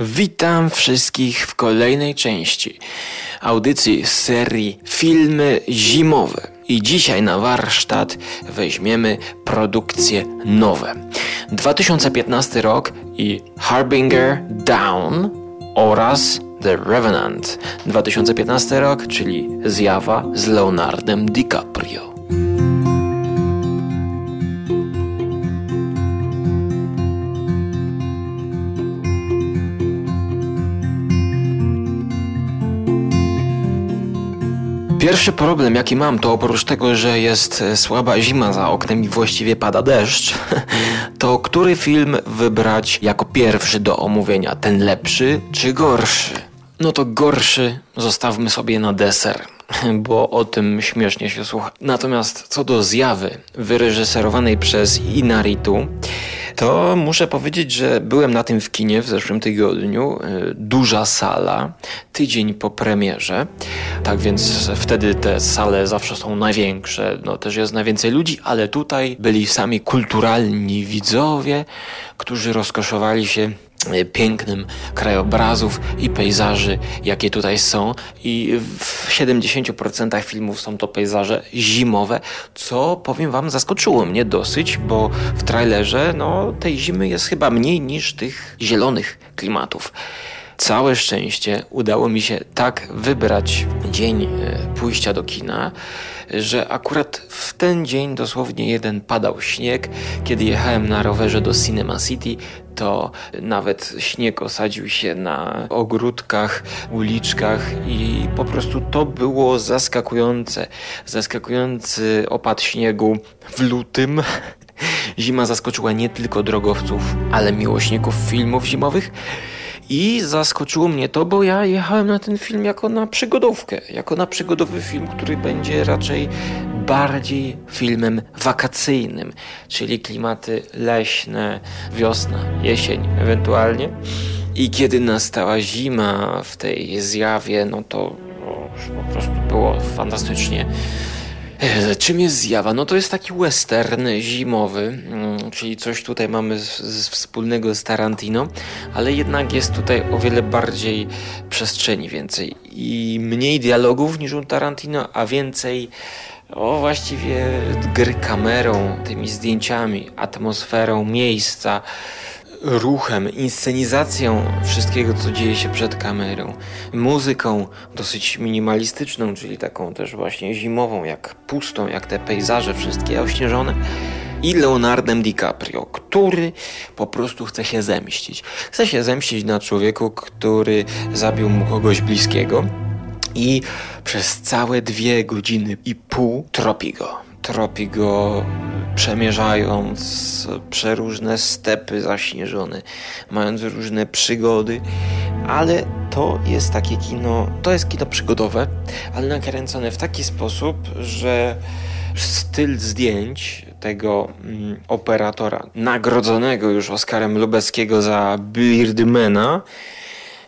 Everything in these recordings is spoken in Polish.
Witam wszystkich w kolejnej części audycji z serii Filmy Zimowe. I dzisiaj na warsztat weźmiemy produkcje nowe. 2015 rok i Harbinger Down oraz The Revenant. 2015 rok, czyli Zjawa z Leonardem DiCaprio. Pierwszy problem, jaki mam, to oprócz tego, że jest e, słaba zima za oknem i właściwie pada deszcz, to który film wybrać jako pierwszy do omówienia? Ten lepszy czy gorszy? No to gorszy zostawmy sobie na deser bo o tym śmiesznie się słucha. Natomiast co do zjawy wyreżyserowanej przez Inaritu, to muszę powiedzieć, że byłem na tym w kinie w zeszłym tygodniu. E, duża sala, tydzień po premierze. Tak więc wtedy te sale zawsze są największe, no też jest najwięcej ludzi, ale tutaj byli sami kulturalni widzowie, którzy rozkoszowali się pięknym krajobrazów i pejzaży, jakie tutaj są. I w 70% filmów są to pejzaże zimowe, co powiem Wam zaskoczyło mnie dosyć, bo w trailerze no, tej zimy jest chyba mniej niż tych zielonych klimatów. Całe szczęście udało mi się tak wybrać dzień e, pójścia do kina, że akurat w ten dzień dosłownie jeden padał śnieg. Kiedy jechałem na rowerze do Cinema City, to nawet śnieg osadził się na ogródkach, uliczkach i po prostu to było zaskakujące. Zaskakujący opad śniegu w lutym. Zima zaskoczyła nie tylko drogowców, ale miłośników filmów zimowych. I zaskoczyło mnie to, bo ja jechałem na ten film jako na przygodówkę, jako na przygodowy film, który będzie raczej bardziej filmem wakacyjnym, czyli klimaty leśne, wiosna, jesień ewentualnie. I kiedy nastała zima w tej zjawie, no to po prostu było fantastycznie czym jest zjawa? No to jest taki western zimowy, mm, czyli coś tutaj mamy z, z wspólnego z Tarantino, ale jednak jest tutaj o wiele bardziej przestrzeni więcej i mniej dialogów niż u Tarantino, a więcej o właściwie gry kamerą, tymi zdjęciami, atmosferą miejsca ruchem, inscenizacją wszystkiego, co dzieje się przed kamerą, muzyką dosyć minimalistyczną, czyli taką też właśnie zimową, jak pustą, jak te pejzaże wszystkie ośnieżone i Leonardem DiCaprio, który po prostu chce się zemścić. Chce się zemścić na człowieku, który zabił mu kogoś bliskiego i przez całe dwie godziny i pół tropi go. Tropi go przemierzając przeróżne stepy zaśnieżone, mając różne przygody, ale to jest takie kino, to jest kino przygodowe, ale nakręcone w taki sposób, że styl zdjęć tego mm, operatora, nagrodzonego już Oscarem Lubeckiego za Birdmana,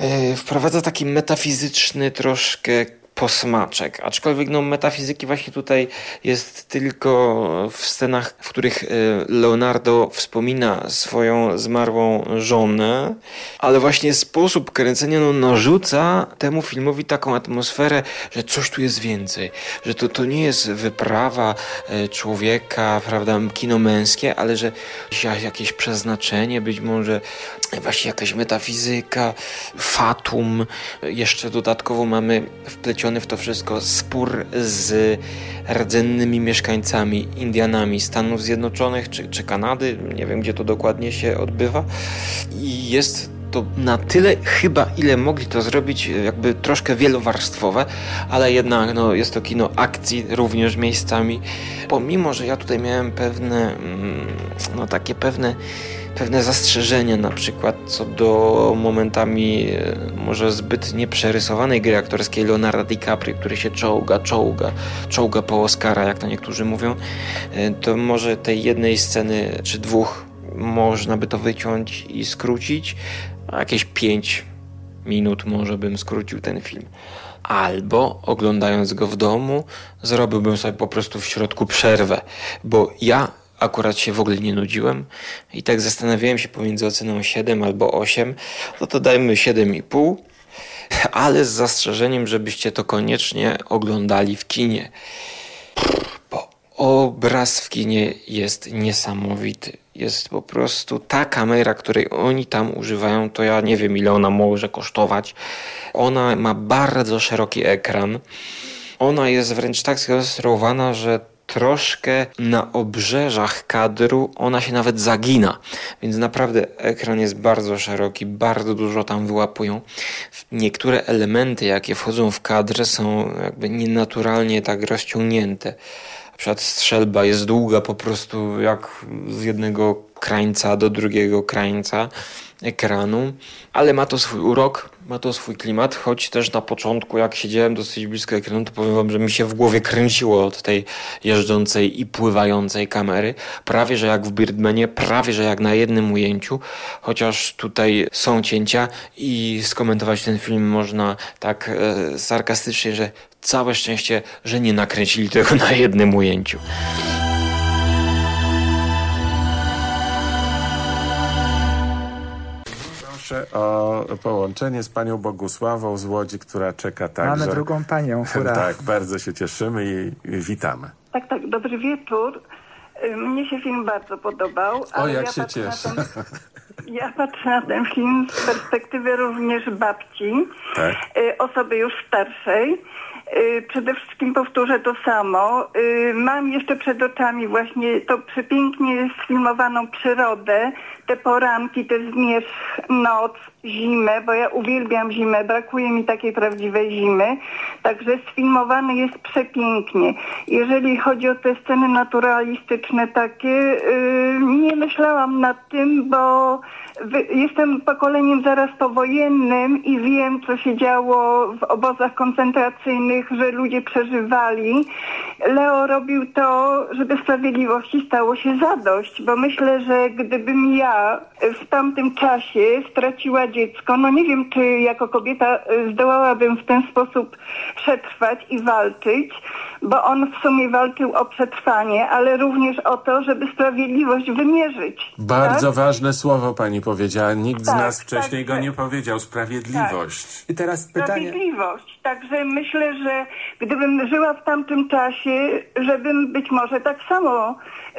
yy, wprowadza taki metafizyczny troszkę posmaczek. Aczkolwiek no, metafizyki właśnie tutaj jest tylko w scenach, w których e, Leonardo wspomina swoją zmarłą żonę, ale właśnie sposób kręcenia no, narzuca temu filmowi taką atmosferę, że coś tu jest więcej, że to, to nie jest wyprawa e, człowieka, prawda, kino męskie, ale że jakieś przeznaczenie, być może właśnie jakaś metafizyka, fatum. Jeszcze dodatkowo mamy wplecione w to wszystko spór z rdzennymi mieszkańcami, Indianami Stanów Zjednoczonych czy, czy Kanady, nie wiem gdzie to dokładnie się odbywa. I jest to na tyle chyba, ile mogli to zrobić, jakby troszkę wielowarstwowe, ale jednak no, jest to kino akcji również miejscami. Pomimo, że ja tutaj miałem pewne, mm, no takie pewne pewne zastrzeżenia, na przykład co do momentami e, może zbyt nieprzerysowanej gry aktorskiej Leonardo DiCaprio, który się czołga, czołga, czołga po Oscara, jak to niektórzy mówią, e, to może tej jednej sceny czy dwóch można by to wyciąć i skrócić, jakieś pięć minut może bym skrócił ten film. Albo oglądając go w domu, zrobiłbym sobie po prostu w środku przerwę, bo ja akurat się w ogóle nie nudziłem i tak zastanawiałem się pomiędzy oceną 7 albo 8, no to dajmy 7,5, ale z zastrzeżeniem, żebyście to koniecznie oglądali w kinie. Obraz w kinie jest niesamowity. Jest po prostu ta kamera, której oni tam używają, to ja nie wiem ile ona może kosztować. Ona ma bardzo szeroki ekran. Ona jest wręcz tak skonstruowana, że troszkę na obrzeżach kadru ona się nawet zagina. Więc naprawdę ekran jest bardzo szeroki, bardzo dużo tam wyłapują. Niektóre elementy, jakie wchodzą w kadr, są jakby nienaturalnie tak rozciągnięte. Przykład strzelba jest długa po prostu jak z jednego krańca do drugiego krańca ekranu, ale ma to swój urok, ma to swój klimat, choć też na początku, jak siedziałem dosyć blisko ekranu, to powiem wam, że mi się w głowie kręciło od tej jeżdżącej i pływającej kamery. Prawie, że jak w Birdmanie, prawie, że jak na jednym ujęciu, chociaż tutaj są cięcia i skomentować ten film można tak e, sarkastycznie, że całe szczęście, że nie nakręcili tego na jednym ujęciu. Proszę o połączenie z panią Bogusławą z Łodzi, która czeka także. Mamy drugą panią, hurra. tak, bardzo się cieszymy i witamy. Tak, tak, dobry wieczór. Y, mnie się film bardzo podobał. O, jak ja się cieszę. Ten, ja patrzę na ten film z perspektywy również babci, tak. Y, osoby już starszej. Y, przede wszystkim powtórzę to samo. Mam jeszcze przed oczami właśnie to przepięknie sfilmowaną przyrodę, te poranki, te zmierzch, noc, zimę, bo ja uwielbiam zimę, brakuje mi takiej prawdziwej zimy. Także sfilmowany jest przepięknie. Jeżeli chodzi o te sceny naturalistyczne takie, yy, nie myślałam nad tym, bo jestem pokoleniem zaraz powojennym i wiem, co się działo w obozach koncentracyjnych, że ludzie przeżywali. Leo robił to, żeby sprawiedliwości stało się zadość, bo myślę, że gdybym ja w tamtym czasie straciła dziecko, no nie wiem, czy jako kobieta zdołałabym w ten sposób przetrwać i walczyć, bo on w sumie walczył o przetrwanie, ale również o to, żeby sprawiedliwość wymierzyć. Bardzo tak? ważne słowo pani powiedziała. Nikt tak, z nas wcześniej tak, go nie powiedział. Sprawiedliwość. I teraz pytanie. Sprawiedliwość. Także myślę, że gdybym żyła w tamtym czasie, żebym być może tak samo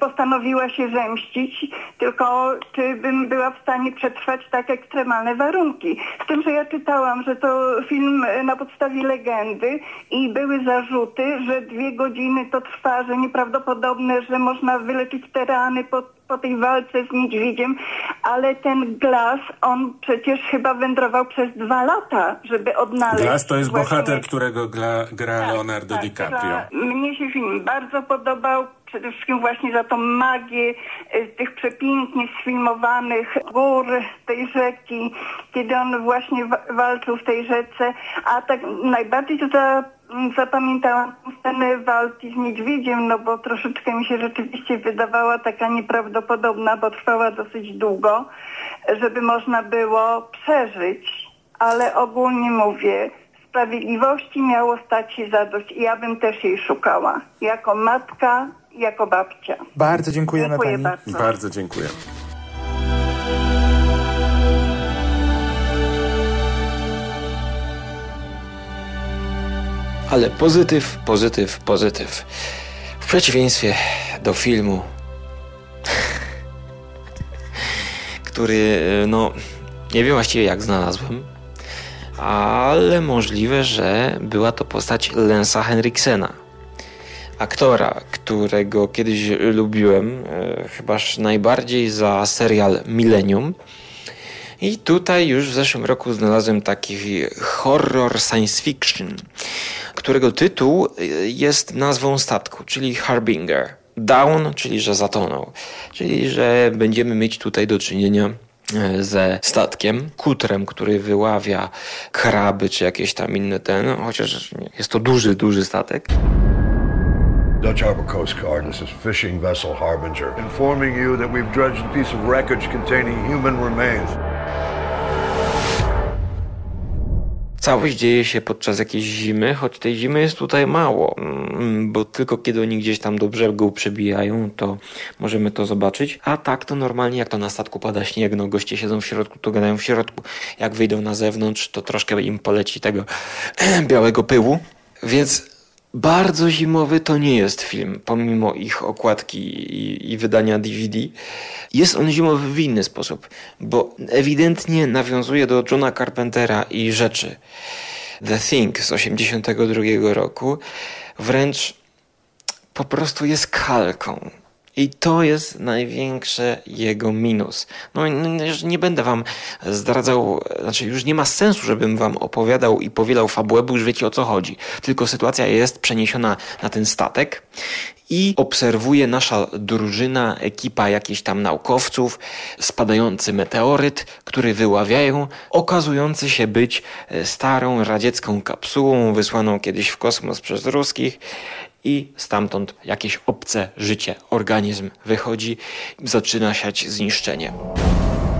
postanowiła się zemścić, tylko czy bym była w stanie przetrwać tak ekstremalne warunki. Z tym, że ja czytałam, że to film na podstawie legendy i były zarzuty, że dwie godziny to trwa, że nieprawdopodobne, że można wyleczyć te rany po, po tej walce z niedźwiedziem, ale ten Glas, on przecież chyba wędrował przez dwa lata, żeby odnaleźć... Glas to jest właśnie... bohater, którego gra, gra tak, Leonardo tak, DiCaprio. Mnie się film bardzo podobał przede wszystkim właśnie za tą magię e, tych przepięknie sfilmowanych gór tej rzeki, kiedy on właśnie walczył w tej rzece, a tak najbardziej to za zapamiętałam scenę walki z niedźwiedziem, no bo troszeczkę mi się rzeczywiście wydawała taka nieprawdopodobna, bo trwała dosyć długo, żeby można było przeżyć. Ale ogólnie mówię, sprawiedliwości miało stać się zadość i ja bym też jej szukała. Jako matka, jako babcia. Bardzo dziękujemy Dziękuję pani. Bardzo. bardzo dziękuję. Ale pozytyw, pozytyw, pozytyw. W przeciwieństwie do filmu, który, no, nie wiem właściwie jak znalazłem, ale możliwe, że była to postać Lensa Henriksena. Aktora, którego kiedyś lubiłem, e, chybaż najbardziej za serial Millennium. I tutaj już w zeszłym roku znalazłem taki horror science fiction, którego tytuł y, jest nazwą statku, czyli Harbinger. Down, czyli że zatonął. Czyli że będziemy mieć tutaj do czynienia y, ze statkiem, kutrem, który wyławia kraby czy jakieś tam inne ten, chociaż jest to duży, duży statek. Dutch Harbor Coast Guard, this is fishing vessel Harbinger, informing you that we've dredged a piece of wreckage containing human remains. Całość dzieje się podczas jakiejś zimy, choć tej zimy jest tutaj mało, mm, bo tylko kiedy oni gdzieś tam do brzegu przebijają, to możemy to zobaczyć. A tak to normalnie, jak to na statku pada śnieg, no goście siedzą w środku, to gadają w środku. Jak wyjdą na zewnątrz, to troszkę im poleci tego białego pyłu. Więc bardzo zimowy to nie jest film, pomimo ich okładki i, i, wydania DVD. Jest on zimowy w inny sposób, bo ewidentnie nawiązuje do Johna Carpentera i rzeczy. The Thing z 1982 roku wręcz po prostu jest kalką. I to jest największy jego minus. No, no nie będę wam zdradzał, znaczy już nie ma sensu, żebym wam opowiadał i powielał fabułę, bo już wiecie o co chodzi. Tylko sytuacja jest przeniesiona na ten statek i obserwuje nasza drużyna, ekipa jakichś tam naukowców, spadający meteoryt, który wyławiają, okazujący się być e, starą radziecką kapsułą wysłaną kiedyś w kosmos przez ruskich i stamtąd jakieś obce życie, organizm wychodzi, zaczyna siać zniszczenie.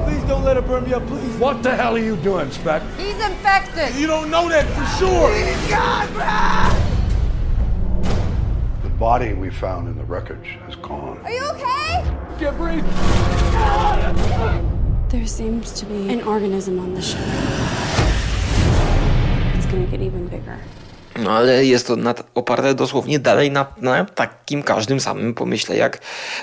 Please don't let it burn me up, please. What the hell are you doing, Spec? He's infected. You don't know that for sure. God, The body we found in the wreckage is gone. Are you okay? Can't breathe. There seems to be an organism on the ship. It's gonna get even bigger. No ale jest to nad, oparte dosłownie dalej na, na, takim każdym samym pomyśle jak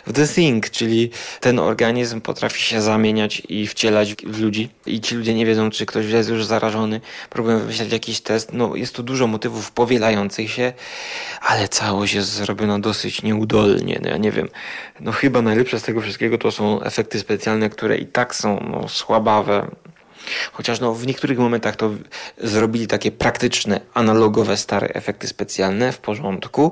w The Thing, czyli ten organizm potrafi się zamieniać i wcielać w ludzi i ci ludzie nie wiedzą, czy ktoś jest już zarażony, próbują wymyślać jakiś test. No jest tu dużo motywów powielających się, ale całość jest zrobiona dosyć nieudolnie. No ja nie wiem, no chyba najlepsze z tego wszystkiego to są efekty specjalne, które i tak są no, słabawe. Chociaż no, w niektórych momentach to zrobili takie praktyczne, analogowe, stare efekty specjalne w porządku.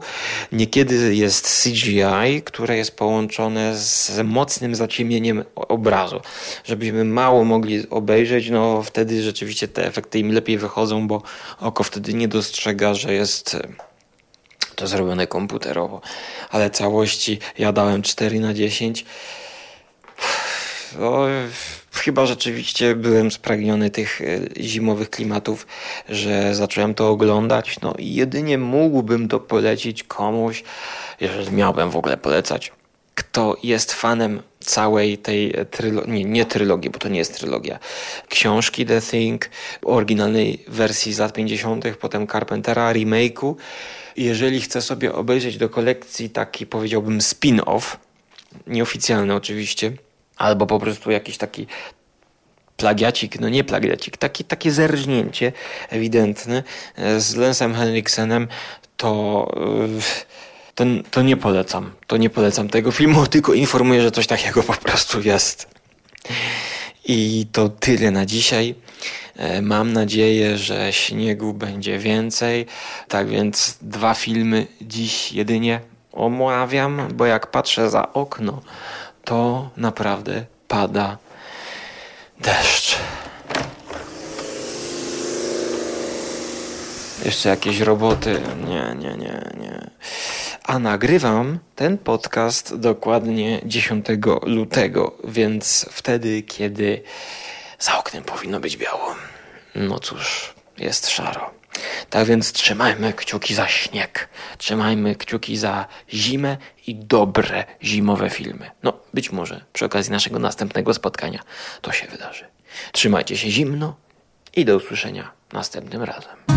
Niekiedy jest CGI, które jest połączone z mocnym zaciemnieniem obrazu. Żebyśmy mało mogli obejrzeć, no wtedy rzeczywiście te efekty im lepiej wychodzą, bo oko wtedy nie dostrzega, że jest to zrobione komputerowo. Ale całości ja dałem 4 na 10. No, chyba rzeczywiście byłem spragniony tych e, zimowych klimatów, że zacząłem to oglądać. No i jedynie mógłbym to polecić komuś, jeżeli miałbym w ogóle polecać, kto jest fanem całej tej trylogii, nie, nie trylogii, bo to nie jest trylogia, książki The Thing, oryginalnej wersji z lat 50., potem Carpentera, remake'u. Jeżeli chce sobie obejrzeć do kolekcji taki, powiedziałbym, spin-off, nieoficjalny oczywiście, albo po prostu jakiś taki plagiacik, no nie plagiacik, taki, takie zerżnięcie ewidentne e, z Lensem Henriksenem, to, e, to, to nie polecam. To nie polecam tego filmu, tylko informuję, że coś takiego po prostu jest. I to tyle na dzisiaj. E, mam nadzieję, że śniegu będzie więcej. Tak więc dwa filmy dziś jedynie omawiam, bo jak patrzę za okno, to naprawdę pada deszcz. Jeszcze jakieś roboty. Nie, nie, nie, nie. A nagrywam ten podcast dokładnie 10 lutego, więc wtedy, kiedy za oknem powinno być biało. No cóż, jest szaro. Tak więc trzymajmy kciuki za śnieg, trzymajmy kciuki za zimę i dobre zimowe filmy. No, być może przy okazji naszego następnego spotkania to się wydarzy. Trzymajcie się zimno i do usłyszenia następnym razem.